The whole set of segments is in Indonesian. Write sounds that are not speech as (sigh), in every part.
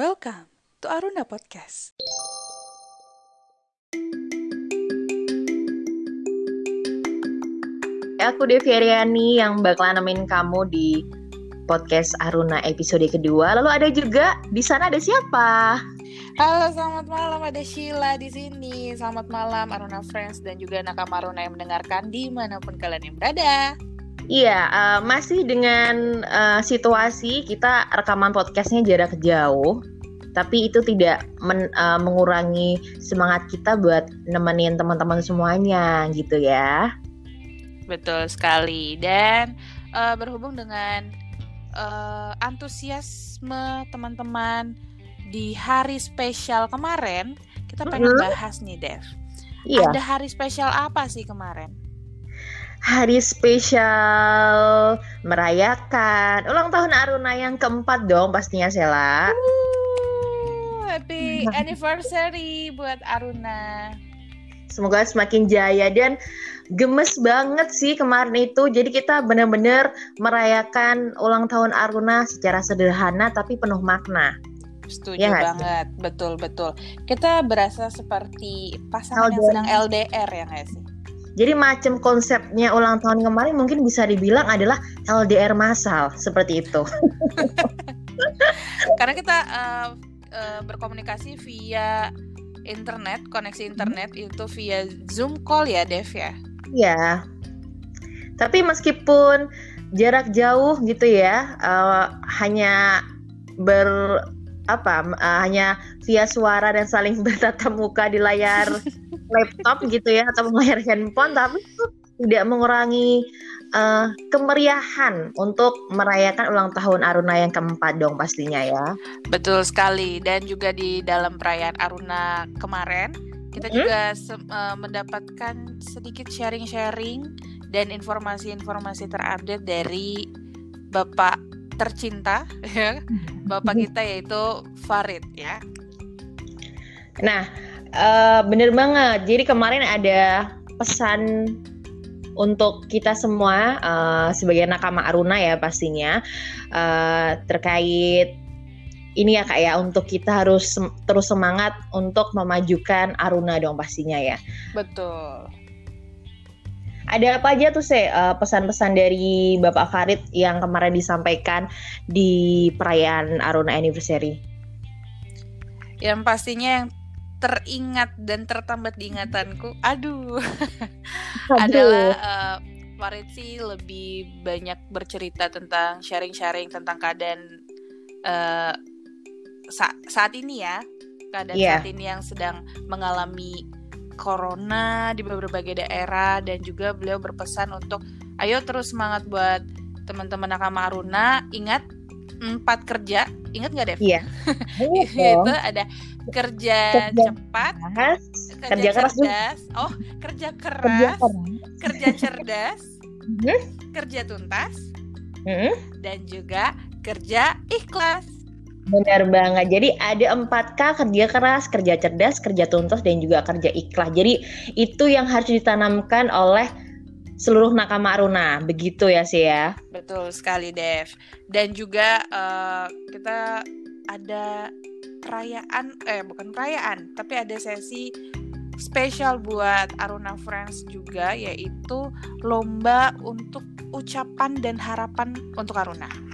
Welcome to Aruna Podcast. Aku Devi Aryani yang bakal nemenin kamu di podcast Aruna episode kedua. Lalu ada juga di sana ada siapa? Halo, selamat malam. Ada Sheila di sini. Selamat malam Aruna Friends dan juga nakama Aruna yang mendengarkan di mana pun kalian yang berada. Iya, uh, masih dengan uh, situasi kita rekaman podcastnya jarak jauh, tapi itu tidak men, uh, mengurangi semangat kita buat nemenin teman-teman semuanya gitu ya. Betul sekali. Dan uh, berhubung dengan uh, antusiasme teman-teman di hari spesial kemarin, kita pengen Mhm. bahas nih, Dev. Iya, Ada hari spesial apa sih kemarin? hari spesial merayakan ulang tahun Aruna yang keempat dong pastinya Sela. Wuh, happy anniversary buat Aruna. Semoga semakin jaya dan gemes banget sih kemarin itu. Jadi kita benar-benar merayakan ulang tahun Aruna secara sederhana tapi penuh makna. Setuju sih? banget, betul betul. Kita berasa seperti pasangan yang LDR. sedang LDR ya nggak sih? Jadi macam konsepnya ulang tahun kemarin mungkin bisa dibilang adalah LDR massal seperti itu. (laughs) Karena kita eh, eh, berkomunikasi via internet, koneksi internet itu via Zoom call ya, Dev ya. Iya. Tapi meskipun jarak jauh gitu ya, eh, hanya ber apa eh, hanya via suara dan saling (laughs) bertatap muka di layar (laughs) laptop gitu ya atau layar handphone, tapi itu tidak mengurangi eh, kemeriahan untuk merayakan ulang tahun Aruna yang keempat dong pastinya ya. Betul sekali. Dan juga di dalam perayaan Aruna kemarin, kita Mhm. juga se- eh, mendapatkan sedikit sharing-sharing dan informasi-informasi terupdate dari Bapak tercinta, (laughs) ya, Bapak kita yaitu Farid ya. Nah, eh, bener banget. Jadi kemarin ada pesan untuk kita semua eh, sebagai nakama Aruna ya pastinya eh, terkait ini ya kak ya untuk kita harus sem- terus semangat untuk memajukan Aruna dong pastinya ya. Betul. Ada apa aja tuh sih eh, pesan-pesan dari Bapak Farid yang kemarin disampaikan di perayaan Aruna Anniversary? Yang pastinya yang teringat dan tertambat di ingatanku, aduh, adalah eh, Farid sih lebih banyak bercerita tentang sharing-sharing tentang keadaan eh, sa- saat ini ya, keadaan Iya. saat ini yang sedang mengalami corona di berbagai daerah dan juga beliau berpesan untuk ayo terus semangat buat teman-teman nakama Aruna, ingat empat kerja, ingat nggak Dev? Iya. (laughs) Itu ada kerja, Kerja cepat, Bahas, kerja, kerja keras cerdas, oh kerja kerja keras, keras. kerja cerdas, Mhm. kerja tuntas, Mhm. dan juga kerja ikhlas. Benar banget. Jadi ada 4K kerja keras, kerja cerdas, kerja tuntas, dan juga kerja ikhlas. Jadi itu yang harus ditanamkan oleh seluruh nakama Aruna. Begitu ya sih ya. Betul sekali, Dev. Dan juga eh, kita ada perayaan, eh bukan perayaan, tapi ada sesi spesial buat Aruna Friends juga, yaitu lomba untuk ucapan dan harapan untuk Aruna.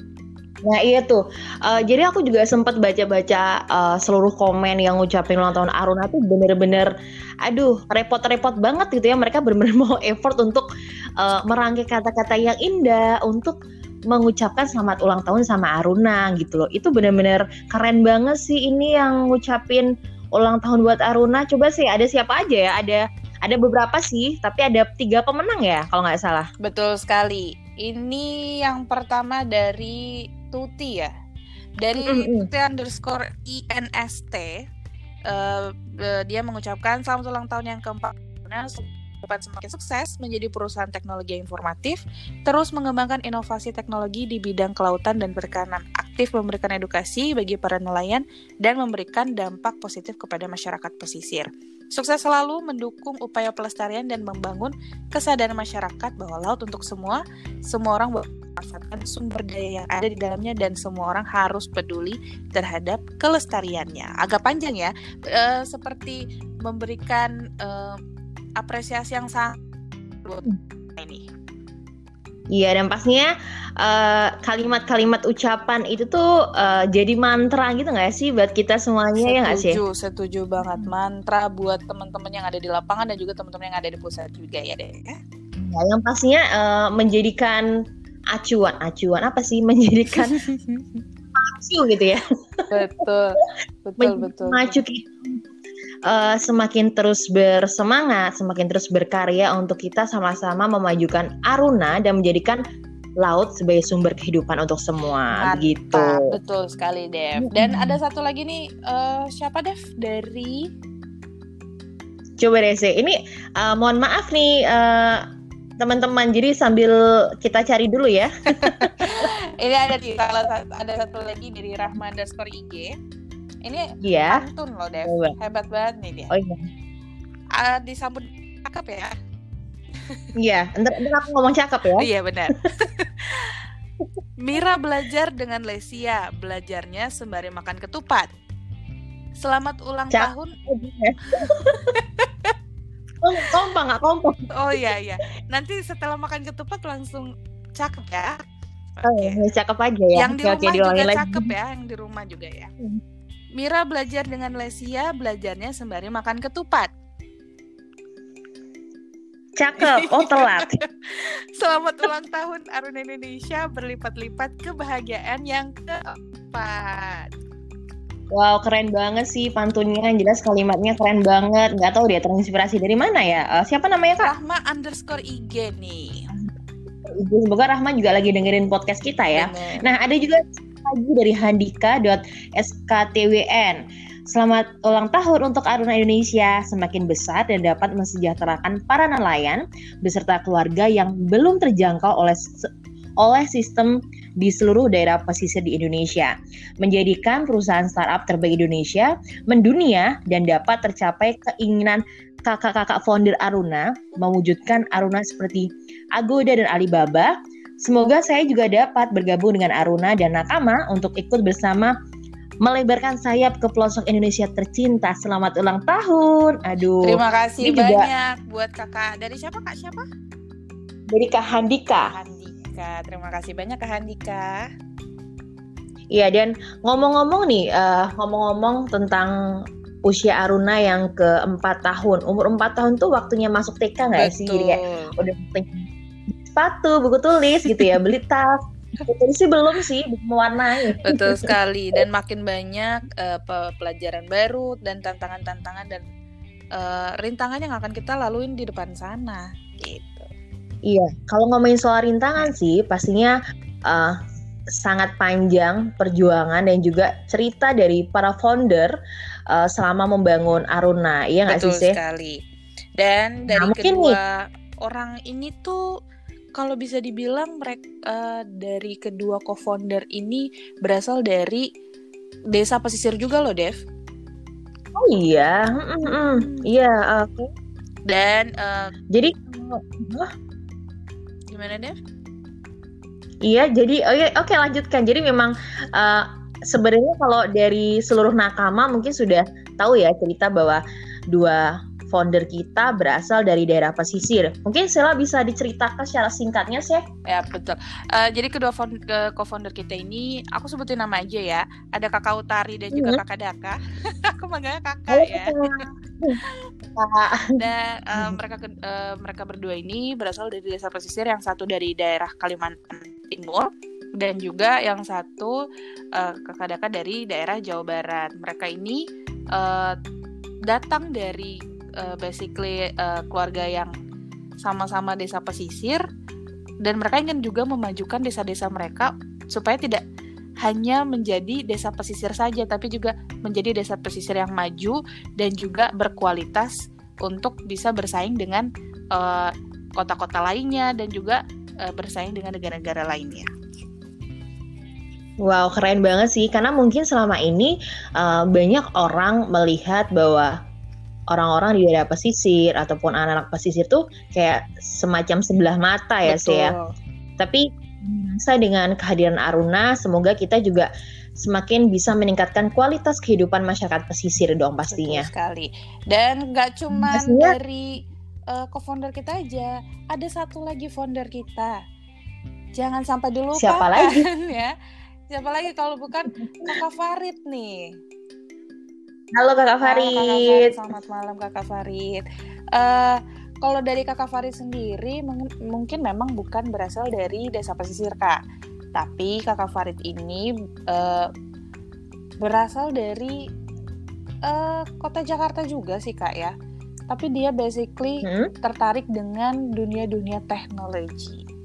Nah iya tuh. Eh, jadi aku juga sempat baca-baca eh, seluruh komen yang ngucapin ulang tahun Aruna tuh bener-bener, aduh repot-repot banget gitu ya. Mereka bener-bener (laughs) mau effort untuk eh, merangkai kata-kata yang indah untuk mengucapkan selamat ulang tahun sama Aruna gitu loh. Itu bener-bener keren banget sih ini yang ngucapin ulang tahun buat Aruna. Coba sih ada siapa aja ya? Ada ada beberapa sih, tapi ada tiga pemenang ya kalau nggak salah. Betul sekali. Ini yang pertama dari Tuti ya. Dari Mm-mm. Tuti underscore INST. eh, eh, dia mengucapkan selamat ulang tahun yang keempat. Nah, dapat semakin sukses menjadi perusahaan teknologi informatif, terus mengembangkan inovasi teknologi di bidang kelautan dan perikanan, aktif memberikan edukasi bagi para nelayan dan memberikan dampak positif kepada masyarakat pesisir. Sukses selalu mendukung upaya pelestarian dan membangun kesadaran masyarakat bahwa laut untuk semua, semua orang memanfaatkan sumber daya yang ada di dalamnya dan semua orang harus peduli terhadap kelestariannya. Agak panjang ya, e, seperti memberikan e, apresiasi yang sangat ini. Iya dan pastinya eh, kalimat-kalimat ucapan itu tuh uh, jadi mantra gitu nggak sih buat kita semuanya setuju, ya nggak sih? Setuju, setuju banget mantra buat teman-teman yang ada di lapangan dan juga teman-teman yang ada di pusat juga ya deh. Ya, yang pastinya uh, menjadikan acuan, acuan apa sih? (laughs) Menjadikan (laughs) acu gitu ya. Betul, betul, betul. Macu kita uh, semakin terus bersemangat, semakin terus berkarya untuk kita sama-sama memajukan Aruna dan menjadikan laut sebagai sumber kehidupan untuk semua Mantap, gitu. Betul sekali, Dev. Dan ada satu lagi nih, uh, siapa Dev dari Coba deh sih. Ini uh, mohon maaf nih uh, teman-teman. Jadi sambil kita cari dulu ya. (laughs) Ini ada di salah ada satu lagi dari Rahman underscore IG. Ini yeah. pantun loh, Dev. Oh, Hebat banget nih dia. Oh iya. Uh, disambut cakep ya. Iya, entar, entar aku ngomong cakep ya. iya, benar. (laughs) Mira belajar dengan Lesia, belajarnya sembari makan ketupat. Selamat ulang Cak tahun. (laughs) oh, kompak nggak kompak? Oh iya iya. Nanti setelah makan ketupat langsung cakep ya. Oh, okay. Oh, cakep aja ya. Yang di rumah okay, juga cakep ya, yang di rumah juga ya. Hmm. Mira belajar dengan Lesia, belajarnya sembari makan ketupat. Cakep, oh telat. (laughs) Selamat ulang tahun Aruna Indonesia berlipat-lipat kebahagiaan yang keempat. Wow, keren banget sih pantunnya. Jelas kalimatnya keren banget. Gak tahu dia terinspirasi dari mana ya. Uh, siapa namanya kak? Rahma underscore IG nih. Semoga Rahma juga lagi dengerin podcast kita ya. Bener. Nah, ada juga lagi dari handika.sktwn. Selamat ulang tahun untuk Aruna Indonesia, semakin besar dan dapat mensejahterakan para nelayan beserta keluarga yang belum terjangkau oleh oleh sistem di seluruh daerah pesisir di Indonesia, menjadikan perusahaan startup terbaik Indonesia mendunia dan dapat tercapai keinginan kakak-kakak founder Aruna mewujudkan Aruna seperti Agoda dan Alibaba Semoga saya juga dapat bergabung dengan Aruna dan Nakama untuk ikut bersama melebarkan sayap ke pelosok Indonesia tercinta. Selamat ulang tahun. Aduh. Terima kasih banyak juga... buat kakak. Dari siapa kak? Siapa? Dari Kak Handika. Handika. Terima kasih banyak Kak Handika. Iya dan ngomong-ngomong nih, uh, ngomong-ngomong tentang usia Aruna yang keempat tahun. Umur empat tahun tuh waktunya masuk TK nggak sih? Jadi kayak udah sepatu, buku tulis gitu ya, beli tas. Buku sih belum sih, mewarnai. Betul sekali dan makin banyak uh, pelajaran baru dan tantangan-tantangan dan uh, rintangan yang akan kita laluin di depan sana gitu. Iya, kalau ngomongin soal rintangan sih pastinya uh, sangat panjang perjuangan dan juga cerita dari para founder uh, selama membangun Aruna, iya nggak sih? Betul sekali. Dan dari nah, kedua nih, orang ini tuh kalau bisa dibilang mereka uh, dari kedua co-founder ini berasal dari desa pesisir juga loh, Dev. Oh iya, mm -mm. iya. Oke. Okay. Dan uh, jadi gimana, Dev? Iya, jadi oh iya, oke okay, lanjutkan. Jadi memang uh, sebenarnya kalau dari seluruh nakama mungkin sudah tahu ya cerita bahwa dua founder kita berasal dari daerah pesisir. Mungkin Sela bisa diceritakan secara singkatnya sih. Ya betul. Uh, jadi kedua co-founder kita ini, aku sebutin nama aja ya. Ada kakak Utari dan juga hmm. kakak Daka. (laughs) aku manggilnya kakak Halo, ya. (laughs) dan uh, mereka uh, mereka berdua ini berasal dari desa pesisir yang satu dari daerah Kalimantan Timur dan juga yang satu uh, kakak Daka dari daerah Jawa Barat. Mereka ini uh, datang dari uh, basically uh, keluarga yang sama-sama desa pesisir dan mereka ingin juga memajukan desa-desa mereka supaya tidak hanya menjadi desa pesisir saja tapi juga menjadi desa pesisir yang maju dan juga berkualitas untuk bisa bersaing dengan kota kota-kota lainnya dan juga uh, bersaing dengan negara-negara lainnya. Wow, keren banget sih. Karena mungkin selama ini uh, banyak orang melihat bahwa orang-orang di daerah pesisir ataupun anak-anak pesisir tuh kayak semacam sebelah mata ya sih ya. Tapi saya dengan kehadiran Aruna, semoga kita juga semakin bisa meningkatkan kualitas kehidupan masyarakat pesisir dong pastinya. Betul sekali. Dan nggak cuma dari uh, co-founder kita aja, ada satu lagi founder kita. Jangan sampai dulu Siapa lagi? (laughs) ya. Siapa lagi kalau bukan Kakak Farid nih. Halo Kakak Farid. Halo, Kakak Farid. Selamat malam Kakak Farid. Uh, kalau dari Kakak Farid sendiri mungkin memang bukan berasal dari desa pesisir Kak. Tapi Kakak Farid ini uh, berasal dari uh, kota Jakarta juga sih Kak ya. Tapi dia basically hmm? tertarik dengan dunia-dunia teknologi.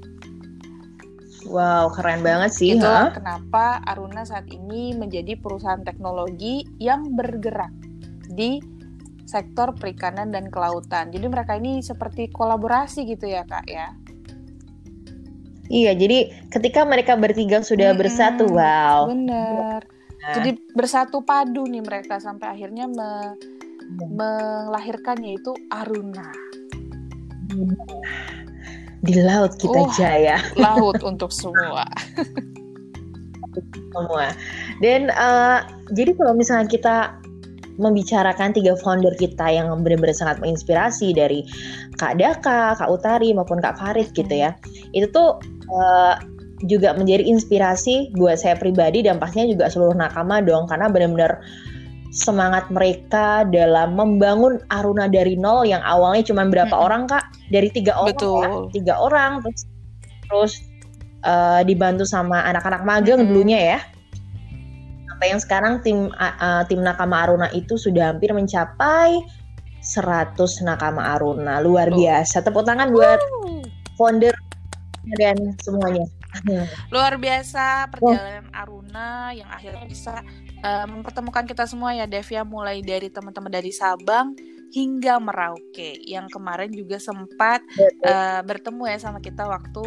Wow, keren banget sih. Itulah huh? kenapa Aruna saat ini menjadi perusahaan teknologi yang bergerak di sektor perikanan dan kelautan. Jadi mereka ini seperti kolaborasi gitu ya, Kak ya. Iya, jadi ketika mereka bertiga sudah hmm, bersatu, wow. Bener. Nah. Jadi bersatu padu nih mereka sampai akhirnya me hmm. melahirkan yaitu Aruna. Hmm di laut kita oh, jaya. Laut (laughs) untuk semua. semua. Dan uh, jadi kalau misalnya kita membicarakan tiga founder kita yang benar-benar sangat menginspirasi dari Kak Daka, Kak Utari maupun Kak Farid gitu ya. Itu tuh uh, juga menjadi inspirasi buat saya pribadi dan pastinya juga seluruh nakama dong karena benar-benar semangat mereka dalam membangun Aruna dari nol yang awalnya cuma berapa hmm. orang kak dari tiga orang Betul. Ya, tiga orang terus terus uh, dibantu sama anak-anak magang hmm. dulunya ya sampai yang sekarang tim uh, tim nakama Aruna itu sudah hampir mencapai 100 nakama Aruna luar oh. biasa tepuk tangan buat founder dan semuanya luar biasa perjalanan Aruna yang akhirnya bisa uh, mempertemukan kita semua ya Dev ya mulai dari teman-teman dari Sabang hingga Merauke yang kemarin juga sempat uh, bertemu ya sama kita waktu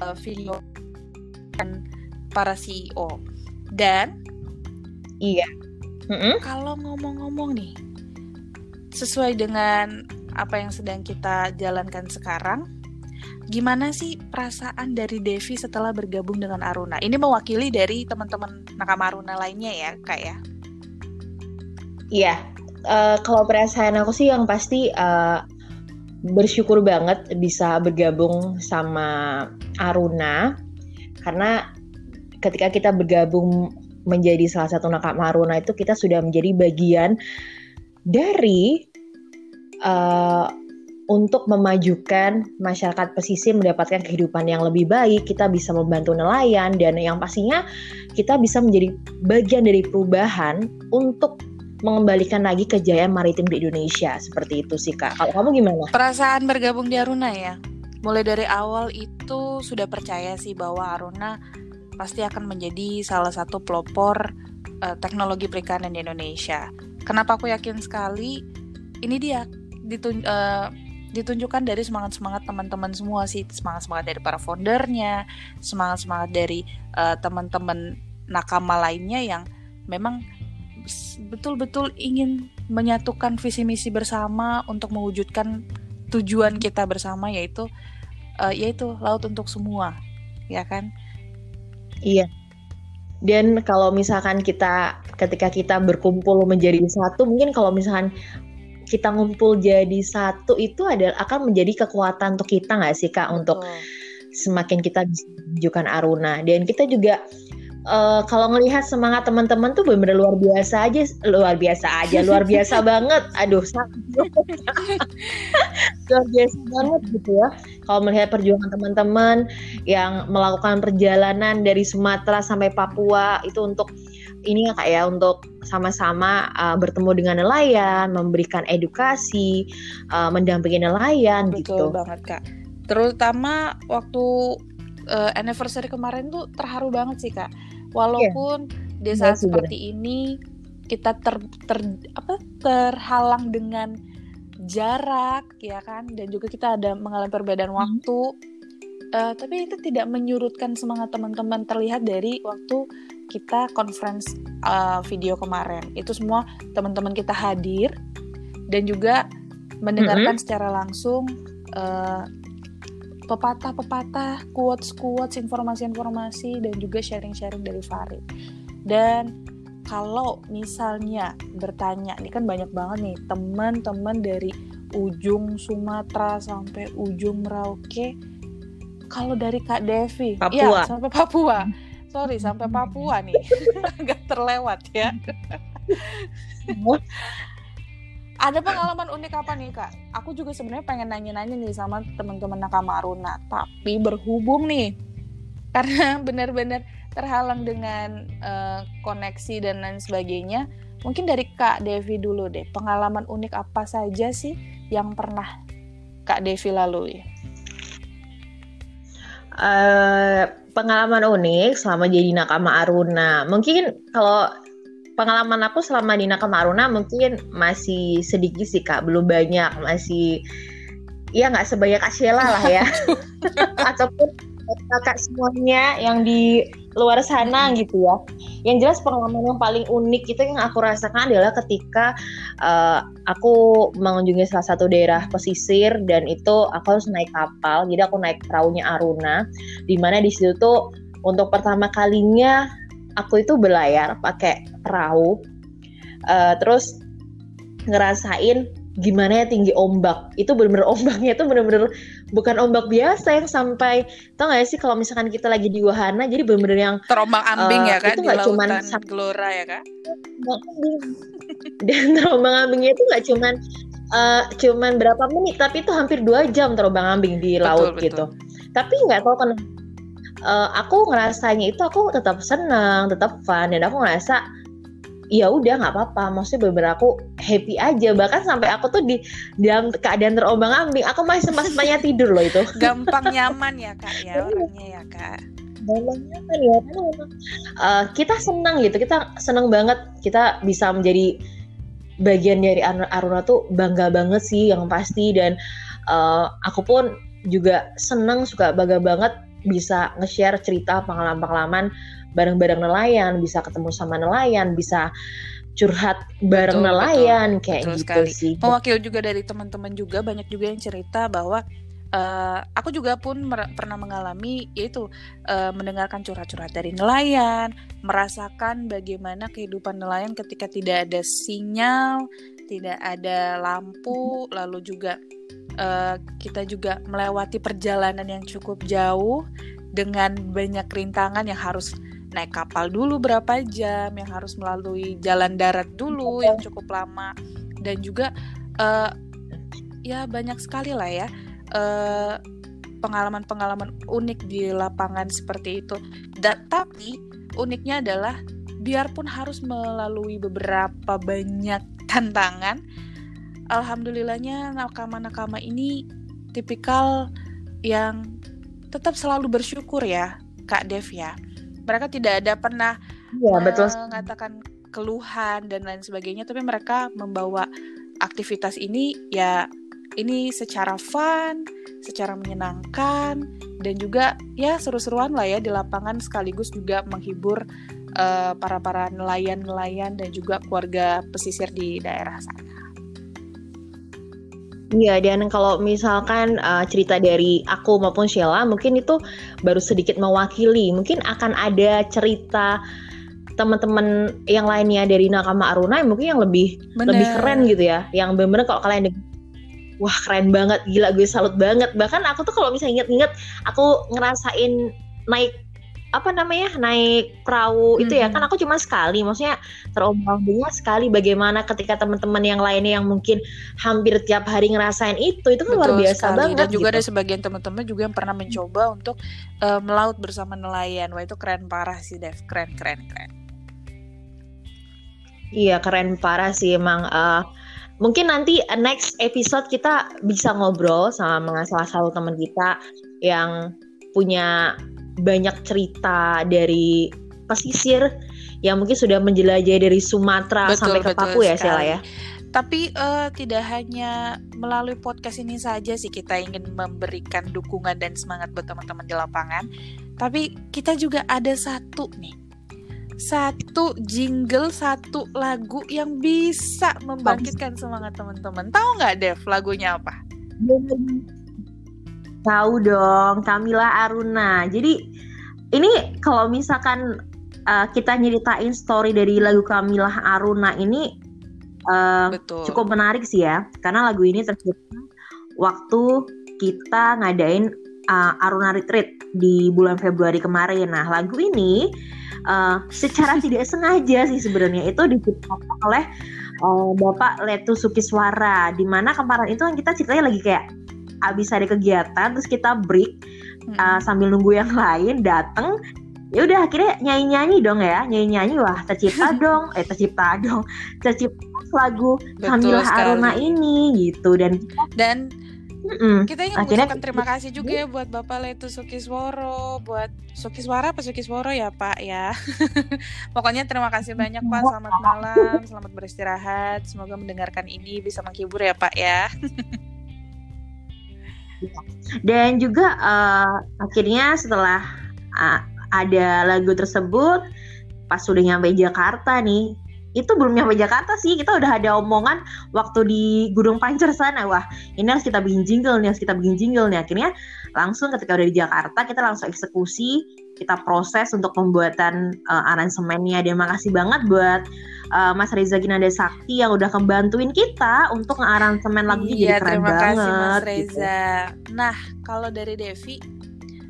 uh, video kan para CEO dan iya. Mm-hmm. kalau ngomong-ngomong nih sesuai dengan apa yang sedang kita jalankan sekarang Gimana sih perasaan dari Devi setelah bergabung dengan Aruna? Ini mewakili dari teman-teman nakama Aruna lainnya ya, Kak ya? Iya, uh, kalau perasaan aku sih yang pasti uh, bersyukur banget bisa bergabung sama Aruna karena ketika kita bergabung menjadi salah satu nakama Aruna itu kita sudah menjadi bagian dari uh, untuk memajukan masyarakat pesisir mendapatkan kehidupan yang lebih baik, kita bisa membantu nelayan dan yang pastinya kita bisa menjadi bagian dari perubahan untuk mengembalikan lagi kejayaan maritim di Indonesia seperti itu sih kak. Kalau kamu gimana? Perasaan bergabung di Aruna ya. Mulai dari awal itu sudah percaya sih bahwa Aruna pasti akan menjadi salah satu pelopor uh, teknologi perikanan di Indonesia. Kenapa aku yakin sekali? Ini dia ditun uh, ditunjukkan dari semangat-semangat teman-teman semua sih. Semangat-semangat dari para foundernya semangat-semangat dari uh, teman-teman nakama lainnya yang memang betul-betul ingin menyatukan visi misi bersama untuk mewujudkan tujuan kita bersama yaitu uh, yaitu laut untuk semua ya kan? Iya. Dan kalau misalkan kita ketika kita berkumpul menjadi satu mungkin kalau misalkan kita ngumpul jadi satu itu adalah akan menjadi kekuatan untuk kita nggak sih kak untuk semakin kita bisa menunjukkan Aruna. Dan kita juga uh, kalau ngelihat semangat teman-teman tuh benar-benar luar biasa aja luar biasa aja luar biasa (laughs) banget. Aduh (laughs) luar biasa banget gitu ya. Kalau melihat perjuangan teman-teman yang melakukan perjalanan dari Sumatera sampai Papua itu untuk ini ya kak ya untuk sama-sama uh, bertemu dengan nelayan, memberikan edukasi, uh, mendampingi nelayan Betul gitu. Betul banget kak. Terutama waktu uh, anniversary kemarin tuh terharu banget sih kak. Walaupun yeah. di saat yeah, seperti ini kita ter, ter apa terhalang dengan jarak ya kan dan juga kita ada mengalami perbedaan hmm. waktu. Uh, tapi itu tidak menyurutkan semangat teman-teman terlihat dari waktu kita conference uh, video kemarin itu semua teman-teman kita hadir dan juga mendengarkan mm -hmm. secara langsung uh, pepatah-pepatah, quotes-quotes, informasi-informasi dan juga sharing-sharing dari Farid. Dan kalau misalnya bertanya, ini kan banyak banget nih teman-teman dari ujung Sumatera sampai ujung Merauke. Kalau dari Kak Devi, Papua. ya sampai Papua. Sorry, sampai Papua nih, (laughs) nggak terlewat ya. ada pengalaman unik apa nih kak? Aku juga sebenarnya pengen nanya-nanya nih sama teman-teman nakama Aruna, tapi berhubung nih karena (laughs) benar-benar terhalang dengan uh, koneksi dan lain sebagainya. Mungkin dari Kak Devi dulu deh, pengalaman unik apa saja sih yang pernah Kak Devi lalui? Uh, pengalaman unik selama jadi nakama Aruna. Mungkin kalau pengalaman aku selama di Nakama Aruna mungkin masih sedikit sih kak, belum banyak, masih ya nggak sebanyak Ashela lah ya, (laughs) ataupun kakak semuanya yang di luar sana gitu ya. Yang jelas pengalaman yang paling unik itu yang aku rasakan adalah ketika uh, aku mengunjungi salah satu daerah pesisir dan itu aku harus naik kapal. Jadi aku naik perahunya Aruna, di mana di situ tuh untuk pertama kalinya aku itu berlayar pakai perahu uh, terus ngerasain gimana ya tinggi ombak itu bener-bener ombaknya itu bener-bener bukan ombak biasa yang sampai tau gak sih kalau misalkan kita lagi di wahana jadi bener-bener yang terombang ambing uh, ya kan itu nggak cuman gelora ya kan? (laughs) dan terombang ambingnya itu nggak cuman uh, cuman berapa menit tapi itu hampir dua jam terombang ambing di betul, laut betul. gitu. Tapi nggak tahu kenapa uh, aku ngerasanya itu aku tetap senang, tetap fun dan aku ngerasa ya udah nggak apa-apa. Maksudnya bener aku happy aja. Bahkan sampai aku tuh di dalam keadaan terombang ambing aku masih sempat sempatnya tidur loh itu. (laughs) Gampang nyaman ya kak ya orangnya ya kak. Gampang nyaman ya karena memang uh, kita senang gitu. Kita senang banget kita bisa menjadi bagian dari Aruna tuh bangga banget sih yang pasti. Dan uh, aku pun juga senang suka bangga banget bisa nge-share cerita pengalaman-pengalaman bareng-bareng nelayan, bisa ketemu sama nelayan, bisa curhat bareng betul, nelayan betul, kayak betul gitu sekali. sih. Mewakil juga dari teman-teman juga banyak juga yang cerita bahwa uh, aku juga pun pernah mengalami yaitu uh, mendengarkan curhat-curhat dari nelayan, merasakan bagaimana kehidupan nelayan ketika tidak ada sinyal, tidak ada lampu, lalu juga uh, kita juga melewati perjalanan yang cukup jauh dengan banyak rintangan yang harus naik kapal dulu berapa jam, yang harus melalui jalan darat dulu yang cukup lama, dan juga uh, ya banyak sekali lah ya pengalaman pengalaman-pengalaman unik di lapangan seperti itu. Da tapi uniknya adalah biarpun harus melalui beberapa banyak tantangan, alhamdulillahnya nakama-nakama ini tipikal yang tetap selalu bersyukur ya Kak Dev ya. Mereka tidak ada pernah ya, betul. mengatakan keluhan dan lain sebagainya, tapi mereka membawa aktivitas ini ya ini secara fun, secara menyenangkan dan juga ya seru-seruan lah ya di lapangan sekaligus juga menghibur uh, para para nelayan-nelayan dan juga keluarga pesisir di daerah sana. Iya, dan kalau misalkan uh, cerita dari aku maupun Sheila, mungkin itu baru sedikit mewakili. Mungkin akan ada cerita teman-teman yang lainnya dari Nakama Aruna yang mungkin yang lebih Bener. lebih keren gitu ya. Yang benar-benar kalau kalian wah keren banget, gila gue salut banget. Bahkan aku tuh kalau misalnya inget-inget, aku ngerasain naik apa namanya naik perahu hmm. itu ya kan aku cuma sekali maksudnya terombang ambingnya sekali bagaimana ketika teman-teman yang lainnya yang mungkin hampir tiap hari ngerasain itu itu kan luar biasa sekali. banget dan juga gitu. ada sebagian teman-teman juga yang pernah mencoba untuk uh, melaut bersama nelayan wah itu keren parah sih Dev keren keren keren iya keren parah sih emang uh, mungkin nanti next episode kita bisa ngobrol sama salah satu teman kita yang punya banyak cerita dari pesisir yang mungkin sudah menjelajah dari Sumatera betul, sampai ke Papua ya Sheila ya. Tapi uh, tidak hanya melalui podcast ini saja sih kita ingin memberikan dukungan dan semangat buat teman-teman di lapangan. Tapi kita juga ada satu nih, satu jingle satu lagu yang bisa membangkitkan semangat teman-teman tahu nggak Dev lagunya apa tahu dong Kamila Aruna jadi ini kalau misalkan uh, kita nyeritain story dari lagu Kamila Aruna ini uh, Betul. cukup menarik sih ya karena lagu ini tercipta waktu kita ngadain uh, Aruna Retreat di bulan Februari kemarin. Nah, lagu ini uh, secara (laughs) tidak sengaja sih sebenarnya itu diciptakan oleh uh, Bapak Letu Sukiswara. Di mana kemarin itu kan kita ceritanya lagi kayak abis ada kegiatan terus kita break uh, sambil nunggu yang lain dateng ya udah akhirnya nyanyi nyanyi dong ya nyanyi nyanyi wah tercipta (laughs) dong eh tercipta dong tercipta lagu Kamila Aruna ini gitu dan dan Mm-mm. Kita ingin Akhirnya, mengucapkan terima (laughs) kasih juga ya buat Bapak Letu Sukisworo, buat Sukiswara apa Sukisworo ya Pak ya. (laughs) Pokoknya terima kasih banyak Pak. Selamat malam, selamat beristirahat. Semoga mendengarkan ini bisa menghibur ya Pak ya. Dan juga uh, akhirnya setelah uh, ada lagu tersebut, pas sudah nyampe Jakarta nih, itu belum nyampe Jakarta sih kita udah ada omongan waktu di Gunung Pancer sana. Wah ini harus kita bikin jingle nih harus kita bikin jingle nih. Akhirnya langsung ketika udah di Jakarta kita langsung eksekusi kita proses untuk pembuatan uh, aransemennya dan makasih banget buat uh, Mas Reza Ginanda Sakti yang udah kebantuin kita untuk ngearansemen lagunya iya, jadi keren terima banget. kasih Mas Reza. Gitu. Nah kalau dari Devi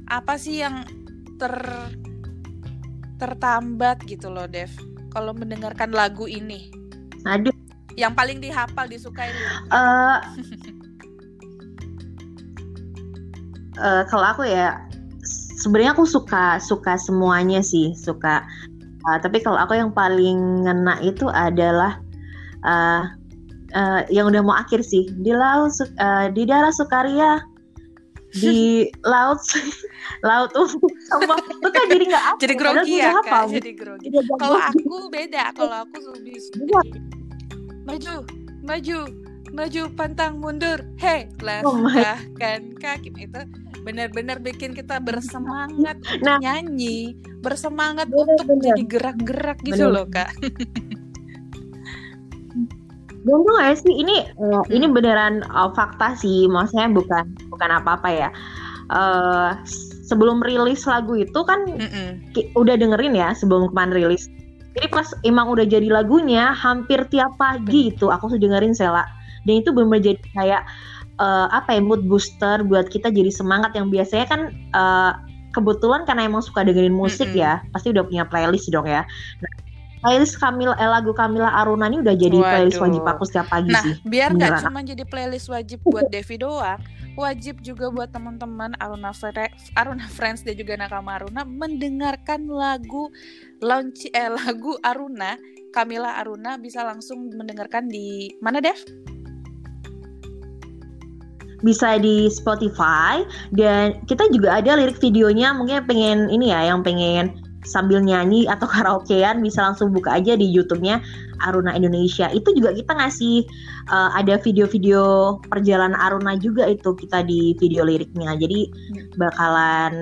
apa sih yang ter tertambat gitu loh Dev kalau mendengarkan lagu ini? Aduh. Yang paling dihafal disukai. Uh, uh, (laughs) kalau aku ya sebenarnya aku suka suka semuanya sih suka. Uh, tapi kalau aku yang paling ngena itu adalah uh, uh, yang udah mau akhir sih. Di laut uh, di daerah Sukaria. Di (laughs) laut laut umum. Sama itu kan jadi nggak (laughs) jadi grogi ya kak jadi grogi. Kalau aku beda kalau aku lebih iya. maju maju maju pantang mundur. Hei oh langkahkan oh kaki. Itu benar-benar bikin kita bersemangat nah, nyanyi bersemangat bener, untuk bener. jadi gerak-gerak gitu bener. loh kak Gue gak sih ini uh, hmm. ini beneran uh, fakta sih, maksudnya bukan bukan apa-apa ya. Uh, sebelum rilis lagu itu kan udah dengerin ya sebelum kemarin rilis. Jadi pas emang udah jadi lagunya hampir tiap pagi itu aku tuh dengerin Sela. Dan itu benar jadi kayak uh, apa ya mood booster buat kita jadi semangat yang biasanya kan uh, kebetulan karena emang suka dengerin musik Mm-mm. ya pasti udah punya playlist dong ya. Nah, playlist Kamila eh, lagu Kamila Aruna ini udah jadi Waduh. playlist wajib aku setiap pagi nah, sih. biar nggak cuma jadi playlist wajib buat Devi doang, wajib juga buat teman-teman Aruna Aruna Friends dan juga Nakama Aruna mendengarkan lagu launch eh lagu Aruna Kamila Aruna bisa langsung mendengarkan di mana Dev? Bisa di Spotify dan kita juga ada lirik videonya mungkin pengen ini ya yang pengen sambil nyanyi atau (laughs) karaokean bisa langsung buka aja di YouTube-nya Aruna Indonesia. Itu juga kita ngasih uh, ada video-video perjalanan Aruna juga itu kita di video liriknya. Jadi bakalan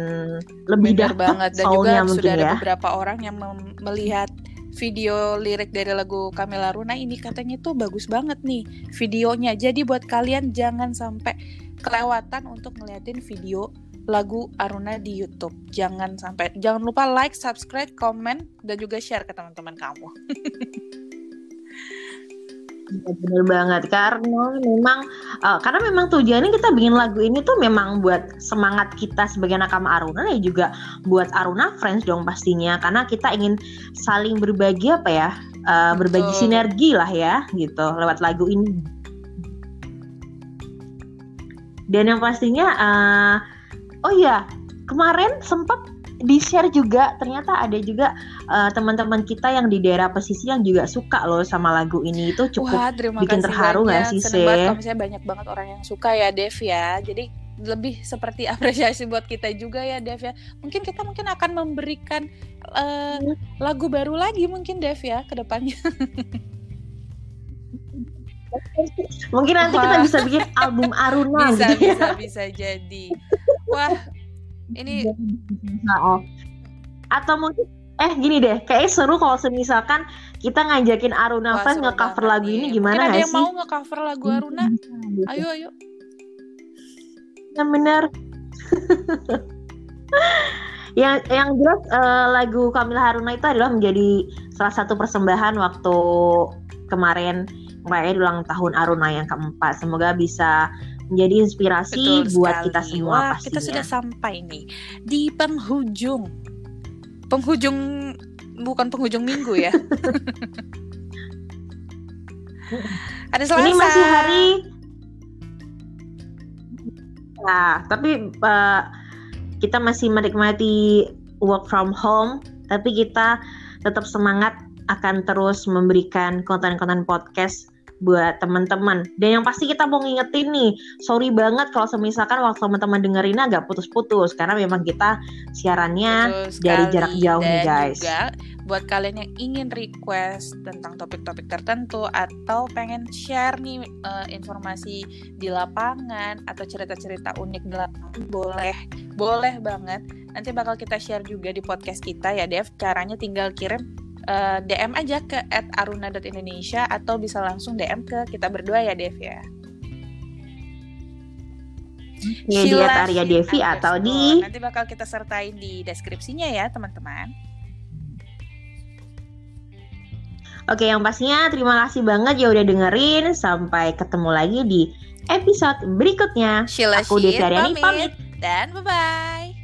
lebih Benar banget dan juga sudah ada ya. beberapa orang yang melihat video lirik dari lagu Kamila Aruna ini katanya tuh bagus banget nih videonya. Jadi buat kalian jangan sampai kelewatan untuk ngeliatin video lagu Aruna di YouTube. Jangan sampai jangan lupa like, subscribe, komen dan juga share ke teman-teman kamu. (laughs) Ya, bener banget. Karena memang uh, karena memang tujuannya kita bikin lagu ini tuh memang buat semangat kita sebagai nakama Aruna dan juga buat Aruna Friends dong pastinya. Karena kita ingin saling berbagi apa ya uh, berbagi sinergi lah ya gitu lewat lagu ini. Dan yang pastinya uh, oh iya kemarin sempat di share juga ternyata ada juga uh, teman-teman kita yang di daerah pesisir yang juga suka loh sama lagu ini itu cukup Wah, bikin terharu nggak sih sih? Kalau misalnya banyak banget orang yang suka ya Dev ya. Jadi lebih seperti (laughs) apresiasi buat kita juga ya Dev ya. Mungkin kita mungkin akan memberikan uh, lagu baru lagi mungkin Dev ya ke depannya. Mungkin nanti Wah. kita bisa bikin album Aruna (laughs) bisa, gitu ya. Bisa, bisa jadi. Wah, ini (laughs) nah, oh. atau mungkin Eh gini deh, kayak seru kalau semisalkan kita ngajakin Aruna Wah, Fans nge-cover lagu nih. ini Mungkin gimana ada gak yang sih? mau nge-cover lagu Aruna? Gitu. Ayo, ayo. Yang bener. (laughs) yang yang jelas eh, lagu Kamila Haruna itu adalah menjadi salah satu persembahan waktu kemarin merayakan ulang tahun Aruna yang keempat. Semoga bisa menjadi inspirasi Betul buat sekali. kita semua Wah, pastinya. kita sudah sampai nih di penghujung. Penghujung bukan penghujung minggu ya. (laughs) Ada Selasa. Ini masih hari Nah, tapi eh, kita masih menikmati work from home, tapi kita tetap semangat akan terus memberikan konten-konten podcast buat teman-teman. Dan yang pasti kita mau ngingetin nih, sorry banget kalau semisalkan waktu teman-teman dengerin agak putus-putus karena memang kita siarannya Betul dari sekali. jarak jauh nih, guys. juga buat kalian yang ingin request tentang topik-topik tertentu atau pengen share nih eh, informasi di lapangan atau cerita-cerita unik di lapangan boleh boleh banget nanti bakal kita share juga di podcast kita ya Dev caranya tinggal kirim eh, DM aja ke @aruna.indonesia atau bisa langsung DM ke kita berdua ya Dev ya Ya, di Arya Devi atau di nanti bakal kita sertain di deskripsinya ya teman-teman Oke, yang pastinya terima kasih banget ya udah dengerin. Sampai ketemu lagi di episode berikutnya. Sheila Aku Devi Aryani pamit. pamit. dan bye-bye